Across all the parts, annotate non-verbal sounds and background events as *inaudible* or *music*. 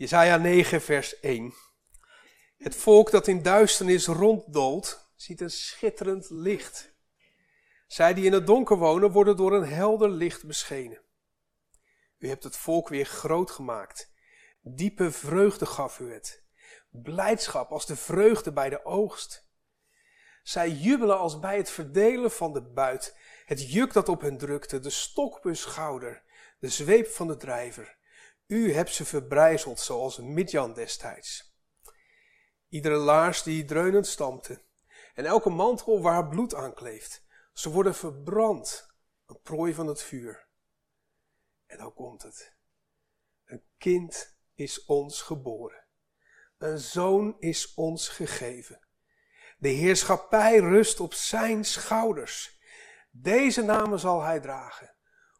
Jesaja 9, vers 1. Het volk dat in duisternis ronddoolt, ziet een schitterend licht. Zij die in het donker wonen, worden door een helder licht beschenen. U hebt het volk weer groot gemaakt. Diepe vreugde gaf u het. Blijdschap als de vreugde bij de oogst. Zij jubelen als bij het verdelen van de buit, het juk dat op hen drukte, de stok op hun schouder, de zweep van de drijver. U hebt ze verbrijzeld zoals Midjan destijds. Iedere laars die dreunend stampte, en elke mantel waar bloed aan kleeft, ze worden verbrand, een prooi van het vuur. En dan komt het. Een kind is ons geboren. Een zoon is ons gegeven. De heerschappij rust op zijn schouders. Deze namen zal hij dragen.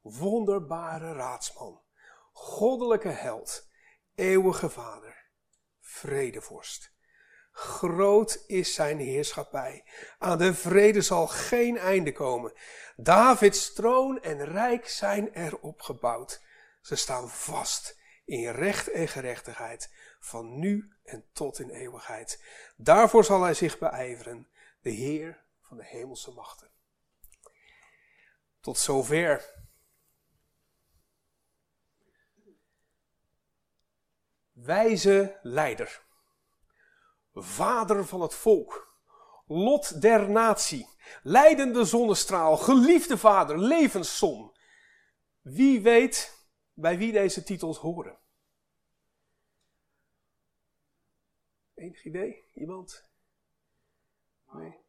Wonderbare raadsman, goddelijke held, eeuwige vader, vredevorst. Groot is zijn heerschappij. Aan de vrede zal geen einde komen. Davids troon en rijk zijn erop gebouwd. Ze staan vast in recht en gerechtigheid, van nu en tot in eeuwigheid. Daarvoor zal hij zich beijveren, de Heer van de hemelse machten. Tot zover. Wijze leider. Vader van het volk. Lot der natie. Leidende zonnestraal. Geliefde vader. Levenszon. Wie weet bij wie deze titels horen? Enig idee? Iemand? Nee?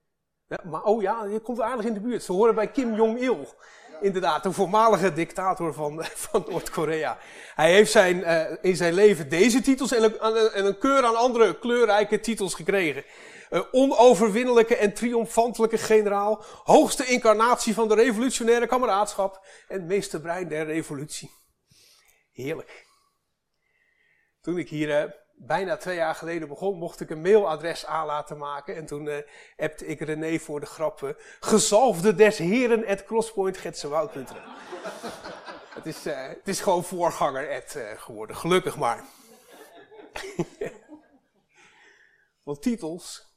Maar oh ja, je komt aardig in de buurt. Ze horen bij Kim Jong-il. Inderdaad, de voormalige dictator van, van Noord-Korea. Hij heeft zijn, uh, in zijn leven deze titels en een, en een keur aan andere kleurrijke titels gekregen. Uh, onoverwinnelijke en triomfantelijke generaal, hoogste incarnatie van de revolutionaire kameraadschap en meesterbrein der revolutie. Heerlijk. Toen ik hier uh, bijna twee jaar geleden begon, mocht ik een mailadres aan laten maken. En toen uh, appte ik René voor de grappen. Gezalfde des heren at *laughs* het, is, uh, het is gewoon voorganger at uh, geworden, gelukkig maar. *laughs* Want titels,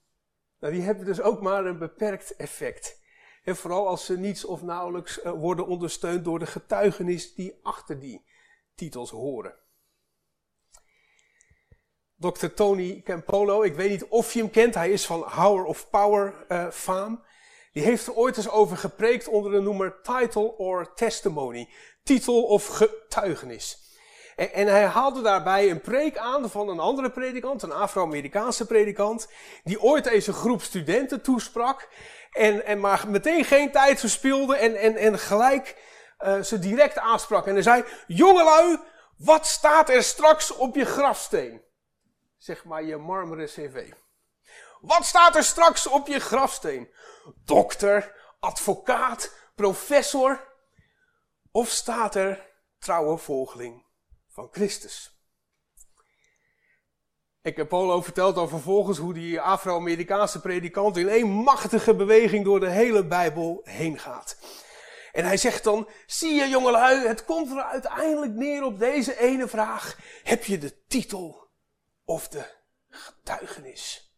nou, die hebben dus ook maar een beperkt effect. En vooral als ze niets of nauwelijks worden ondersteund door de getuigenis die achter die titels horen. Dr. Tony Campolo, ik weet niet of je hem kent, hij is van Hour of Power uh, faam. Die heeft er ooit eens over gepreekt onder de noemer Title or Testimony. Titel of getuigenis. En, en hij haalde daarbij een preek aan van een andere predikant, een Afro-Amerikaanse predikant, die ooit deze groep studenten toesprak. En, en maar meteen geen tijd verspilde en, en, en gelijk uh, ze direct aansprak. En hij zei, jongelui, wat staat er straks op je grafsteen? Zeg maar je marmeren cv. Wat staat er straks op je grafsteen? Dokter, advocaat, professor? Of staat er trouwe volgeling van Christus? Ik heb Polo verteld over vervolgens hoe die Afro-Amerikaanse predikant in één machtige beweging door de hele Bijbel heen gaat. En hij zegt dan, zie je jongelui, het komt er uiteindelijk neer op deze ene vraag. Heb je de titel of de getuigenis.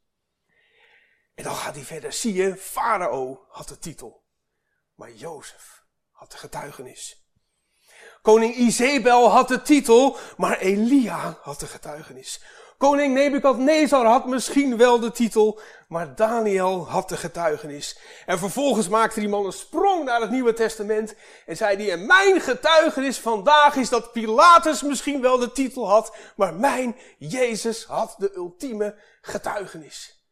En dan gaat hij verder. Zie je, Farao had de titel, maar Jozef had de getuigenis. Koning Izebel had de titel, maar Elia had de getuigenis. Koning Nebukadnezar had misschien wel de titel, maar Daniel had de getuigenis. En vervolgens maakte die man een sprong naar het Nieuwe Testament en zei die, en mijn getuigenis vandaag is dat Pilatus misschien wel de titel had, maar mijn Jezus had de ultieme getuigenis.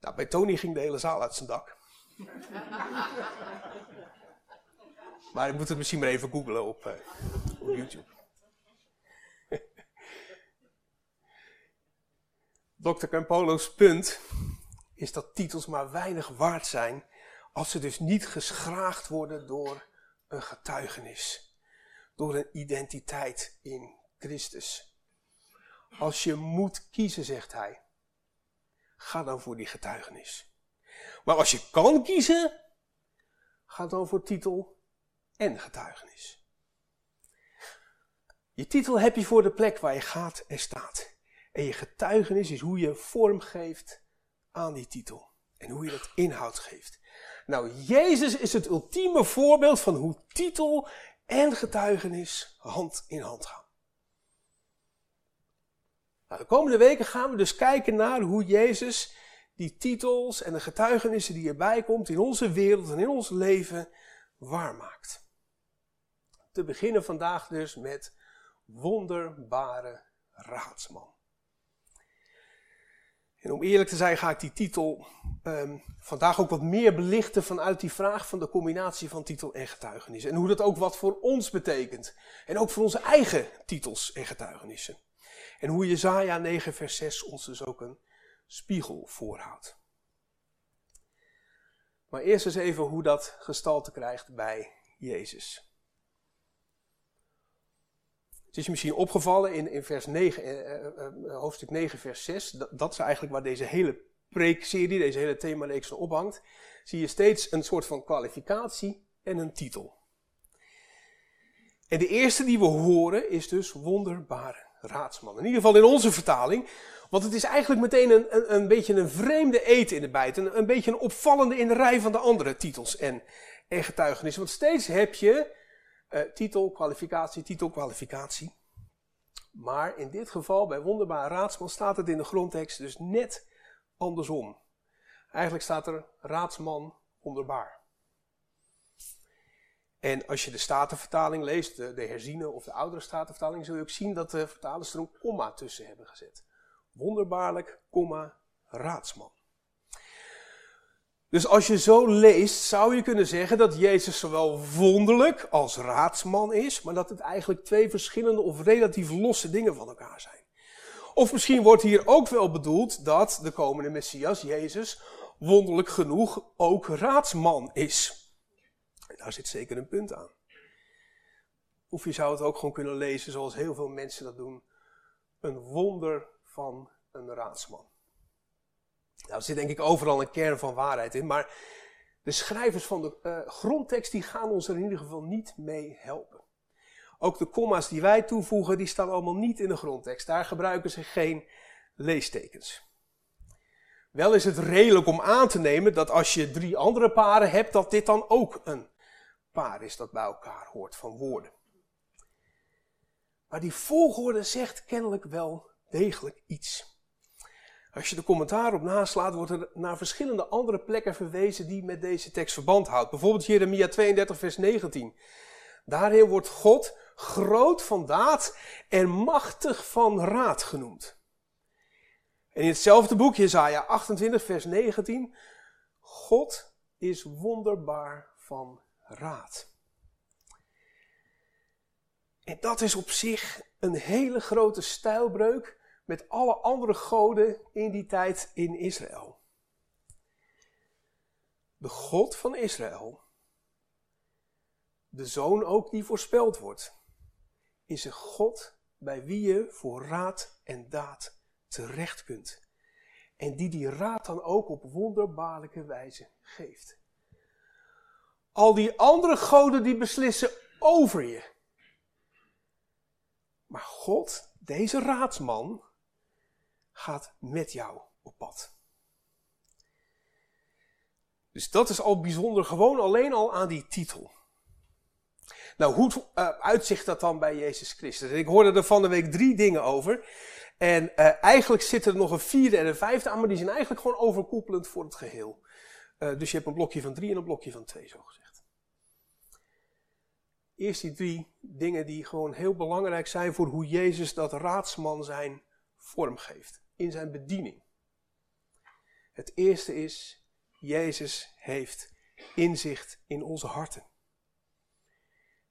Nou, bij Tony ging de hele zaal uit zijn dak. *laughs* maar je moet het misschien maar even googlen op, uh, op YouTube. Dr. Campolo's punt is dat titels maar weinig waard zijn als ze dus niet geschraagd worden door een getuigenis, door een identiteit in Christus. Als je moet kiezen, zegt hij, ga dan voor die getuigenis. Maar als je kan kiezen, ga dan voor titel en getuigenis. Je titel heb je voor de plek waar je gaat en staat. En je getuigenis is hoe je vorm geeft aan die titel. En hoe je dat inhoud geeft. Nou, Jezus is het ultieme voorbeeld van hoe titel en getuigenis hand in hand gaan. Nou, de komende weken gaan we dus kijken naar hoe Jezus die titels en de getuigenissen die erbij komt in onze wereld en in ons leven waarmaakt. Te beginnen vandaag dus met wonderbare raadsman. En om eerlijk te zijn ga ik die titel um, vandaag ook wat meer belichten vanuit die vraag van de combinatie van titel en getuigenis. En hoe dat ook wat voor ons betekent. En ook voor onze eigen titels en getuigenissen. En hoe Jezaja 9 vers 6 ons dus ook een spiegel voorhoudt. Maar eerst eens even hoe dat gestalte krijgt bij Jezus. Het is misschien opgevallen in, in vers 9, eh, eh, eh, hoofdstuk 9, vers 6. Dat, dat is eigenlijk waar deze hele preekserie, deze hele themareeks van ophangt. Zie je steeds een soort van kwalificatie en een titel. En de eerste die we horen is dus wonderbare raadsman. In ieder geval in onze vertaling. Want het is eigenlijk meteen een, een, beetje een vreemde eten in de bijt. Een, een beetje een opvallende in de rij van de andere titels en, en getuigenissen. Want steeds heb je uh, titel, kwalificatie, titel, kwalificatie. Maar in dit geval, bij wonderbare raadsman, staat het in de grondtekst dus net andersom. Eigenlijk staat er raadsman wonderbaar. En als je de Statenvertaling leest, de, de herziene of de oudere Statenvertaling, zul je ook zien dat de vertalers er een komma tussen hebben gezet. Wonderbaarlijk, komma, raadsman. Dus als je zo leest, zou je kunnen zeggen dat Jezus zowel wonderlijk als raadsman is, maar dat het eigenlijk twee verschillende of relatief losse dingen van elkaar zijn. Of misschien wordt hier ook wel bedoeld dat de komende Messias, Jezus, wonderlijk genoeg ook raadsman is. Daar zit zeker een punt aan. Of je zou het ook gewoon kunnen lezen zoals heel veel mensen dat doen. Een wonder van een raadsman. Nou, er zit denk ik overal een kern van waarheid in, maar de schrijvers van de uh, grondtekst die gaan ons er in ieder geval niet mee helpen. Ook de komma's die wij toevoegen, die staan allemaal niet in de grondtekst. Daar gebruiken ze geen leestekens. Wel is het redelijk om aan te nemen dat als je drie andere paren hebt, dat dit dan ook een paar is dat bij elkaar hoort van woorden. Maar die volgorde zegt kennelijk wel degelijk iets. Als je de commentaar op naslaat, wordt er naar verschillende andere plekken verwezen die met deze tekst verband houdt. Bijvoorbeeld Jeremia 32, vers 19. Daarin wordt God groot van daad en machtig van raad genoemd. En in hetzelfde boek, Jesaja 28, vers 19, God is wonderbaar van raad. En dat is op zich een hele grote stijlbreuk met alle andere goden in die tijd in Israël. De God van Israël, de zoon ook die voorspeld wordt, is een God bij wie je voor raad en daad terecht kunt. En die die raad dan ook op wonderbaarlijke wijze geeft. Al die andere goden die beslissen over je. Maar God, deze raadsman, gaat met jou op pad. Dus dat is al bijzonder, gewoon alleen al aan die titel. Nou, hoe uh, uitzicht dat dan bij Jezus Christus? ik hoorde er van de week drie dingen over. En uh, eigenlijk zit er nog een vierde en een vijfde aan, maar die zijn eigenlijk gewoon overkoepelend voor het geheel. Uh, dus je hebt een blokje van drie en een blokje van twee, zo gezegd. Eerst die drie dingen die gewoon heel belangrijk zijn voor hoe Jezus dat raadsman zijn vormgeeft in zijn bediening. Het eerste is, Jezus heeft inzicht in onze harten.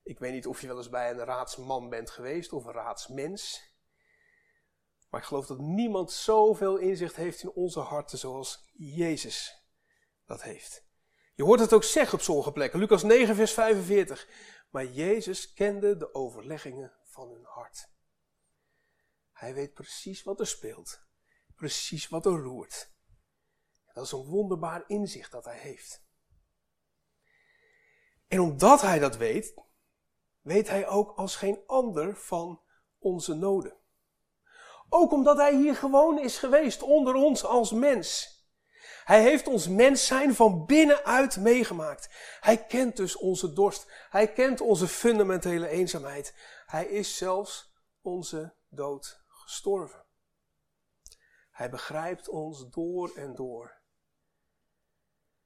Ik weet niet of je wel eens bij een raadsman bent geweest of een raadsmens. Maar ik geloof dat niemand zoveel inzicht heeft in onze harten zoals Jezus dat heeft. Je hoort het ook zeggen op sommige plekken. Lucas 9, vers 45. Maar Jezus kende de overleggingen van hun hart. Hij weet precies wat er speelt precies wat er roert. Dat is een wonderbaar inzicht dat hij heeft. En omdat hij dat weet, weet hij ook als geen ander van onze noden. Ook omdat hij hier gewoon is geweest onder ons als mens. Hij heeft ons mens zijn van binnenuit meegemaakt. Hij kent dus onze dorst. Hij kent onze fundamentele eenzaamheid. Hij is zelfs onze dood gestorven. Hij begrijpt ons door en door.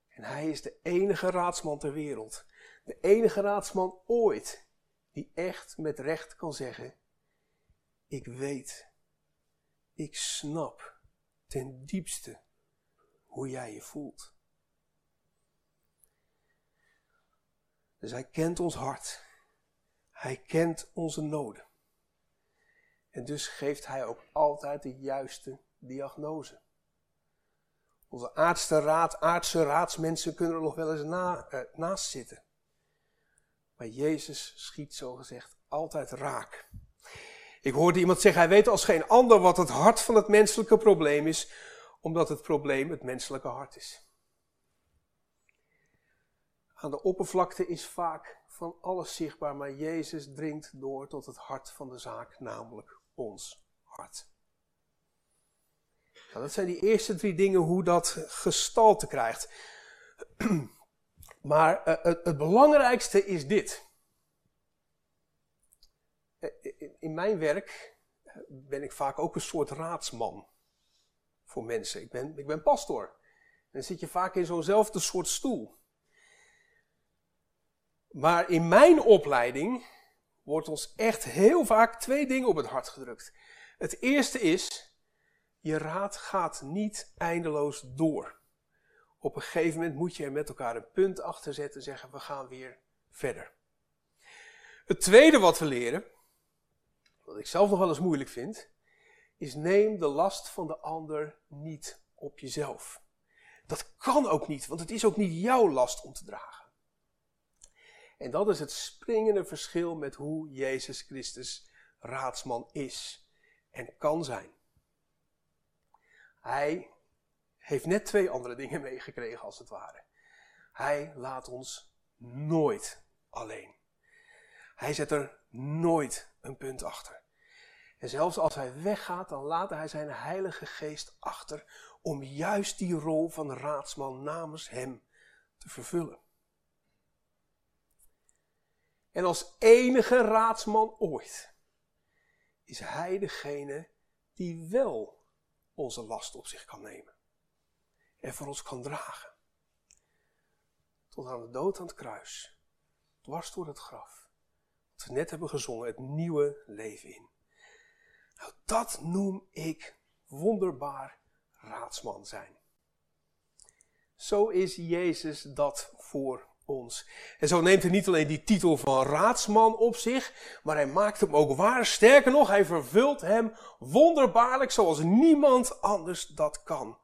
En hij is de enige raadsman ter wereld. De enige raadsman ooit die echt met recht kan zeggen: Ik weet, ik snap ten diepste hoe jij je voelt. Dus hij kent ons hart. Hij kent onze noden. En dus geeft hij ook altijd de juiste diagnose. Onze aardse, raad, aardse raadsmensen kunnen er nog wel eens na, eh, naast zitten. Maar Jezus schiet zogezegd altijd raak. Ik hoorde iemand zeggen, hij weet als geen ander wat het hart van het menselijke probleem is, omdat het probleem het menselijke hart is. Aan de oppervlakte is vaak van alles zichtbaar, maar Jezus dringt door tot het hart van de zaak, namelijk ons hart. Nou, dat zijn die eerste drie dingen hoe dat gestalte krijgt. *clears throat* Maar uh, het, het, belangrijkste is dit. Eh, in mijn werk eh, ben ik vaak ook een soort raadsman voor mensen. Ik ben, ik ben pastor. En dan zit je vaak in zo'nzelfde soort stoel. Maar in mijn opleiding wordt ons echt heel vaak twee dingen op het hart gedrukt. Het eerste is, je raad gaat niet eindeloos door. Op een gegeven moment moet je er met elkaar een punt achter zetten en zeggen, we gaan weer verder. Het tweede wat we leren, wat ik zelf nog wel eens moeilijk vind, is neem de last van de ander niet op jezelf. Dat kan ook niet, want het is ook niet jouw last om te dragen. En dat is het springende verschil met hoe Jezus Christus raadsman is en kan zijn. Hij heeft net twee andere dingen *laughs* meegekregen als het ware. Hij laat ons nooit alleen. Hij zet er nooit een punt achter. En zelfs als hij weggaat, dan laat hij zijn Heilige Geest achter om juist die rol van raadsman namens hem te vervullen. En als enige raadsman ooit is hij degene die wel onze last op zich kan nemen en voor ons kan dragen. Tot aan de dood aan het kruis, dwars door het graf. Wat we net hebben gezongen, het nieuwe leven in. Nou, dat noem ik wonderbaar raadsman zijn. Zo is Jezus dat voor ons. En zo neemt hij niet alleen die titel van raadsman op zich, maar hij maakt hem ook waar. Sterker nog, hij vervult hem wonderbaarlijk zoals niemand anders dat kan.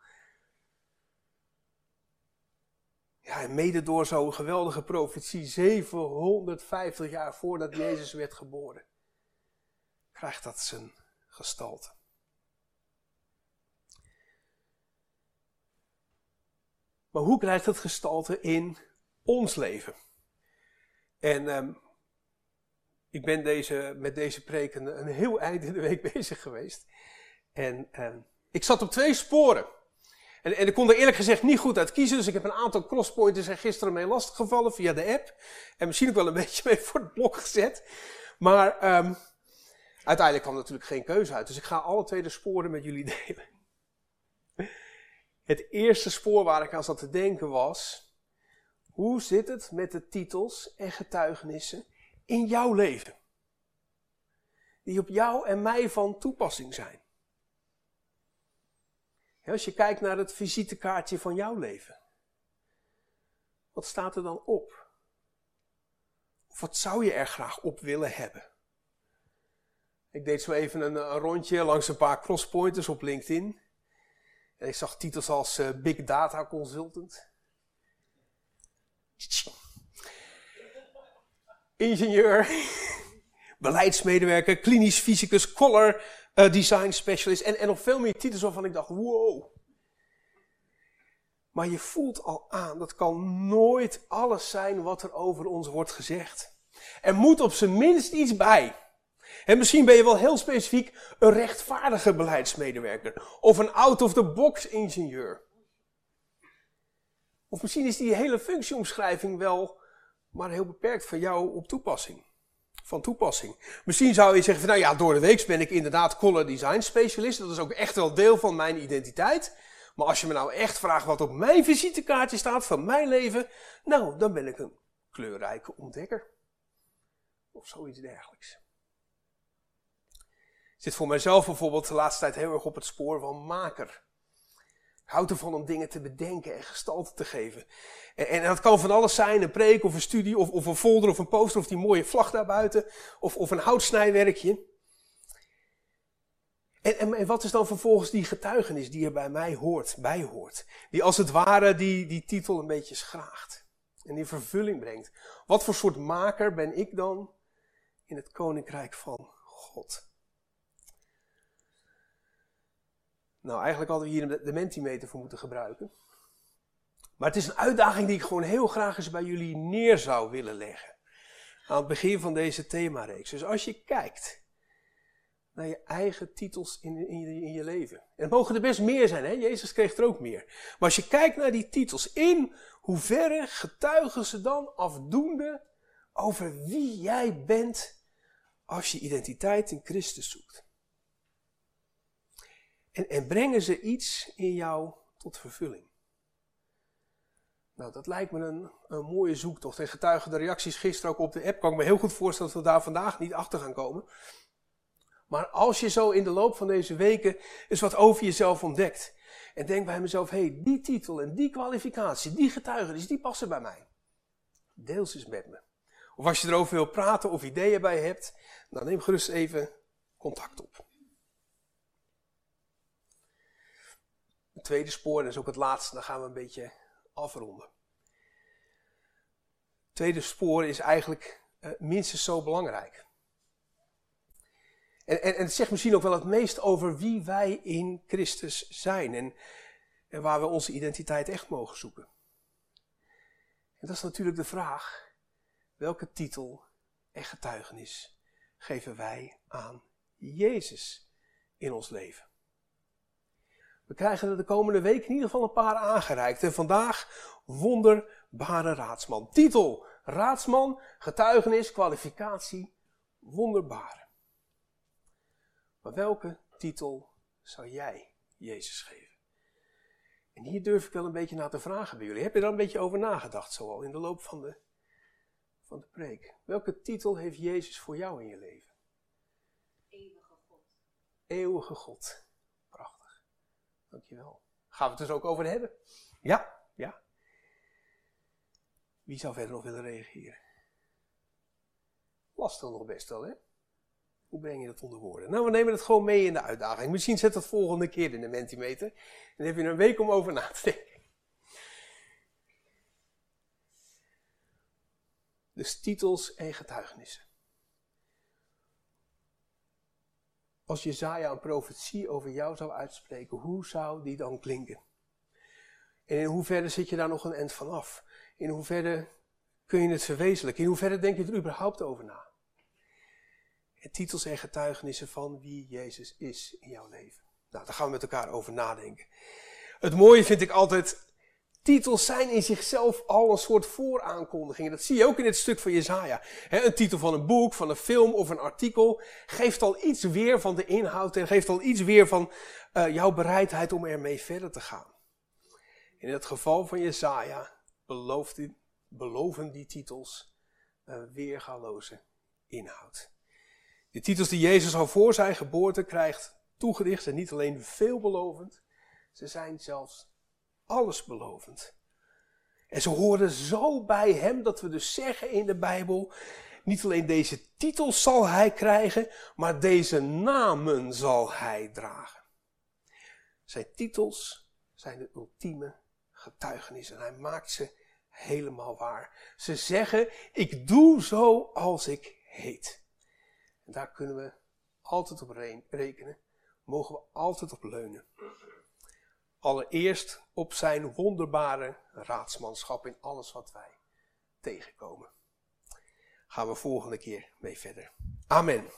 Ja, en mede door zo'n geweldige profetie, 750 jaar voordat Jezus werd geboren, krijgt dat zijn gestalte. Maar hoe krijgt het gestalte in ons leven? En um, ik ben deze, met deze preek een, heel eind in de week *laughs* bezig geweest. En um, ik zat op twee sporen. En, en, ik kon er eerlijk gezegd niet goed uit kiezen. Dus ik heb een aantal crosspointers er gisteren mee lastiggevallen via de app. En misschien ook wel een *laughs* beetje mee voor het blok gezet. Maar um, Uiteindelijk kwam natuurlijk geen keuze uit, dus ik ga alle twee de sporen met jullie *laughs* delen. Het eerste spoor waar ik aan zat te denken was: hoe zit het met de titels en getuigenissen in jouw leven? Die op jou en mij van toepassing zijn. als je kijkt naar het visitekaartje van jouw leven, wat staat er dan op? Of wat zou je er graag op willen hebben? Ik deed zo even een, rondje langs een paar crosspointers op LinkedIn. En ik zag titels als uh, Big Data Consultant. Ingenieur. *laughs* beleidsmedewerker. Klinisch fysicus. Color uh, Design Specialist. En, en nog veel meer titels waarvan ik dacht, wow. Maar je voelt al aan, dat kan nooit alles zijn wat er over ons wordt gezegd. Er moet op zijn minst iets bij. En misschien ben je wel heel specifiek een rechtvaardige beleidsmedewerker of een out-of-the-box ingenieur. Of misschien is die hele functieomschrijving wel maar heel beperkt van jou op toepassing. Van toepassing. Misschien zou je zeggen van nou ja, door de week ben ik inderdaad color design specialist. Dat is ook echt wel deel van mijn identiteit. Maar als je me nou echt vraagt wat op mijn visitekaartje staat van mijn leven, nou, dan ben ik een kleurrijke ontdekker. Of zoiets dergelijks. Ik zit voor mijzelf bijvoorbeeld de laatste tijd heel erg op het spoor van maker. Houd ervan om dingen te bedenken en gestalte te geven. En, en dat kan van alles zijn, een preek of een studie of, of een folder of een poster of die mooie vlag daarbuiten. Of, of een houtsnijwerkje. En, en, en, wat is dan vervolgens die getuigenis die er bij mij hoort, bij hoort? Die als het ware die, die titel een beetje schraagt. En die vervulling brengt. Wat voor soort maker ben ik dan in het koninkrijk van God? Nou, eigenlijk hadden we hier de Mentimeter voor moeten gebruiken. Maar het is een uitdaging die ik gewoon heel graag eens bij jullie neer zou willen leggen. Aan het begin van deze themareeks. Dus als je kijkt naar je eigen titels in, in, je leven. En het mogen er best meer zijn, hè? Jezus kreeg er ook meer. Maar als je kijkt naar die titels, in hoeverre getuigen ze dan afdoende over wie jij bent als je identiteit in Christus zoekt? En, en brengen ze iets in jou tot vervulling? Nou, dat lijkt me een, een mooie zoektocht. En getuigen de reacties gisteren ook op de app. Kan ik me heel goed voorstellen dat we daar vandaag niet achter gaan komen. Maar als je zo in de loop van deze weken eens wat over jezelf ontdekt. En denk bij mezelf, hé, hey, die titel en die kwalificatie, die getuigenis, die passen bij mij. Deel ze eens met me. Of als je erover wil praten of ideeën bij hebt, dan neem gerust even contact op. tweede spoor, dat is ook het laatste, dan gaan we een beetje afronden. Het tweede spoor is eigenlijk uh, minstens zo belangrijk. En, en, en, het zegt misschien ook wel het meest over wie wij in Christus zijn en, en waar we onze identiteit echt mogen zoeken. En dat is natuurlijk de vraag, welke titel en getuigenis geven wij aan Jezus in ons leven? We krijgen er de komende week in ieder geval een paar aangereikt. En vandaag wonderbare raadsman. Titel, raadsman, getuigenis, kwalificatie, wonderbare. Maar welke titel zou jij Jezus geven? En hier durf ik wel een beetje naar te vragen bij jullie. Heb je daar een beetje over nagedacht, zoal in de loop van de, van de preek? Welke titel heeft Jezus voor jou in je leven? Eeuwige God. Eeuwige God. Dankjewel. Gaan we het dus ook over hebben? Ja, ja. Wie zou verder nog willen reageren? Lastig nog best wel, hè? Hoe breng je dat onder woorden? Nou, we nemen het gewoon mee in de uitdaging. Misschien zet het volgende keer in de Mentimeter. Dan heb je een week om over na te denken. Dus titels en getuigenissen. Als Jezaja een profetie over jou zou uitspreken, hoe zou die dan klinken? En in hoeverre zit je daar nog een end van af? In hoeverre kun je het verwezenlijken? In hoeverre denk je er überhaupt over na? titels en getuigenissen van wie Jezus is in jouw leven. Nou, daar gaan we met elkaar over nadenken. Het mooie vind ik altijd, titels zijn in zichzelf al een soort vooraankondigingen. Dat zie je ook in dit stuk van Jezaja. een titel van een boek, van een film of een artikel geeft al iets weer van de inhoud en geeft al iets weer van uh, jouw bereidheid om ermee verder te gaan. In het geval van Jezaja beloven die titels uh, weergaloze inhoud. De titels die Jezus al voor zijn geboorte krijgt toegedicht zijn niet alleen veelbelovend, ze zijn zelfs allesbelovend. En ze horen zo bij hem dat we dus zeggen in de Bijbel, niet alleen deze titels zal hij krijgen, maar deze namen zal hij dragen. Zijn titels zijn de ultieme getuigenis en hij maakt ze helemaal waar. Ze zeggen, ik doe zo als ik heet. En daar kunnen we altijd op rekenen, mogen we altijd op leunen. Allereerst op zijn wonderbare raadsmanschap in alles wat wij tegenkomen. Gaan we volgende keer mee verder. Amen.